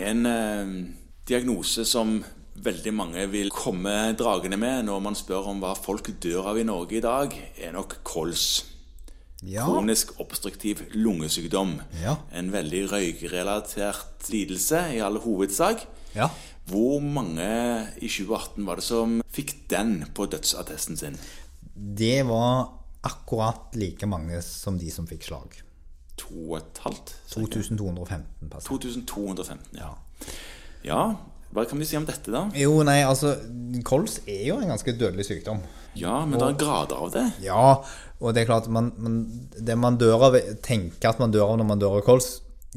En eh, diagnose som veldig mange vil komme dragende med når man spør om hva folk dør av i Norge i dag, er nok kols. Ja. Kronisk obstruktiv lungesykdom. Ja. En veldig røykrelatert lidelse i all hovedsak. Ja. Hvor mange i 2018 var det som fikk den på dødsattesten sin? Det var akkurat like mange som de som fikk slag. 2215 personer. 2215, ja. Ja, hva kan vi si om dette, da? Jo, nei, altså Kols er jo en ganske dødelig sykdom. Ja, men det er grader av det. Ja, og det er klart man, man, Det man dør av, tenker at man dør av når man dør av kols,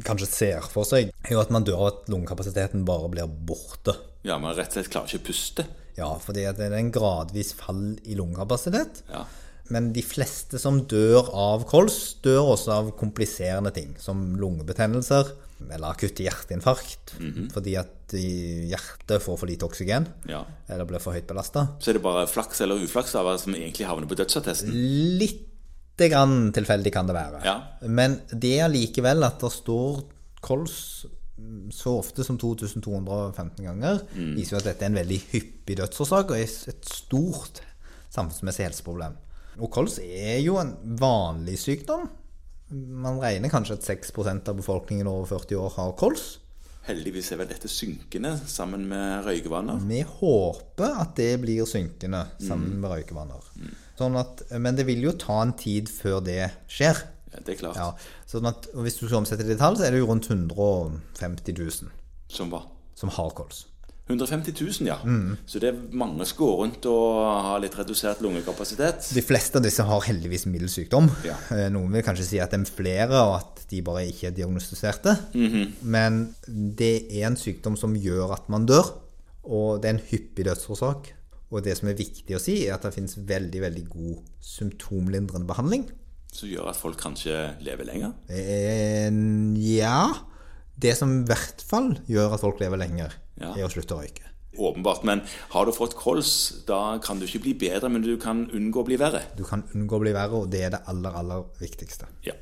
kanskje ser for seg, er jo at man dør av at lungekapasiteten bare blir borte. Ja, man rett og slett klarer ikke å puste. Ja, fordi det er en gradvis fall i lungekapasitet. Ja. Men de fleste som dør av kols, dør også av kompliserende ting, som lungebetennelser eller akutte hjerteinfarkt, fordi at hjertet får for lite oksygen ja. eller blir for høyt belasta. Så er det bare flaks eller uflaks av som egentlig havner på dødsattesten. Lite grann tilfeldig kan det være. Ja. Men det er likevel at det står kols så ofte som 2215 ganger, viser jo at dette er en veldig hyppig dødsårsak og et stort samfunnsmessig helseproblem. Og kols er jo en vanlig sykdom. Man regner kanskje at 6% av befolkningen over 40 år har kols. Heldigvis er vel dette synkende sammen med røykevaner. Vi håper at det blir synkende sammen med røykevaner. Sånn at, men det vil jo ta en tid før det skjer. Ja, det er klart. Ja, sånn at, Hvis du skal omsette det i tall, så er det jo rundt 150 000 Som som har kols. 150 000, ja. Så det er mange som går rundt og har litt redusert lungekapasitet. De fleste av disse har heldigvis mild sykdom. Ja. Eh, Noen vil kanskje si at det er flere, og at de bare ikke er diagnostiserte. Men det er en sykdom som gjør at man dør, og det er en hyppig dødsårsak. Og det som er viktig å si, er at det finnes veldig, veldig god symptomlindrende behandling. Som gjør at folk kanskje lever lenger. Eh, ja Det som i hvert fall gjør at folk lever lenger, Ja. er å slutte å røyke. Åpenbart. Men har du fått kols, da kan du ikke bli bedre, men du kan unngå å bli verre. Du kan unngå å bli verre, og det er det aller, aller viktigste. Ja.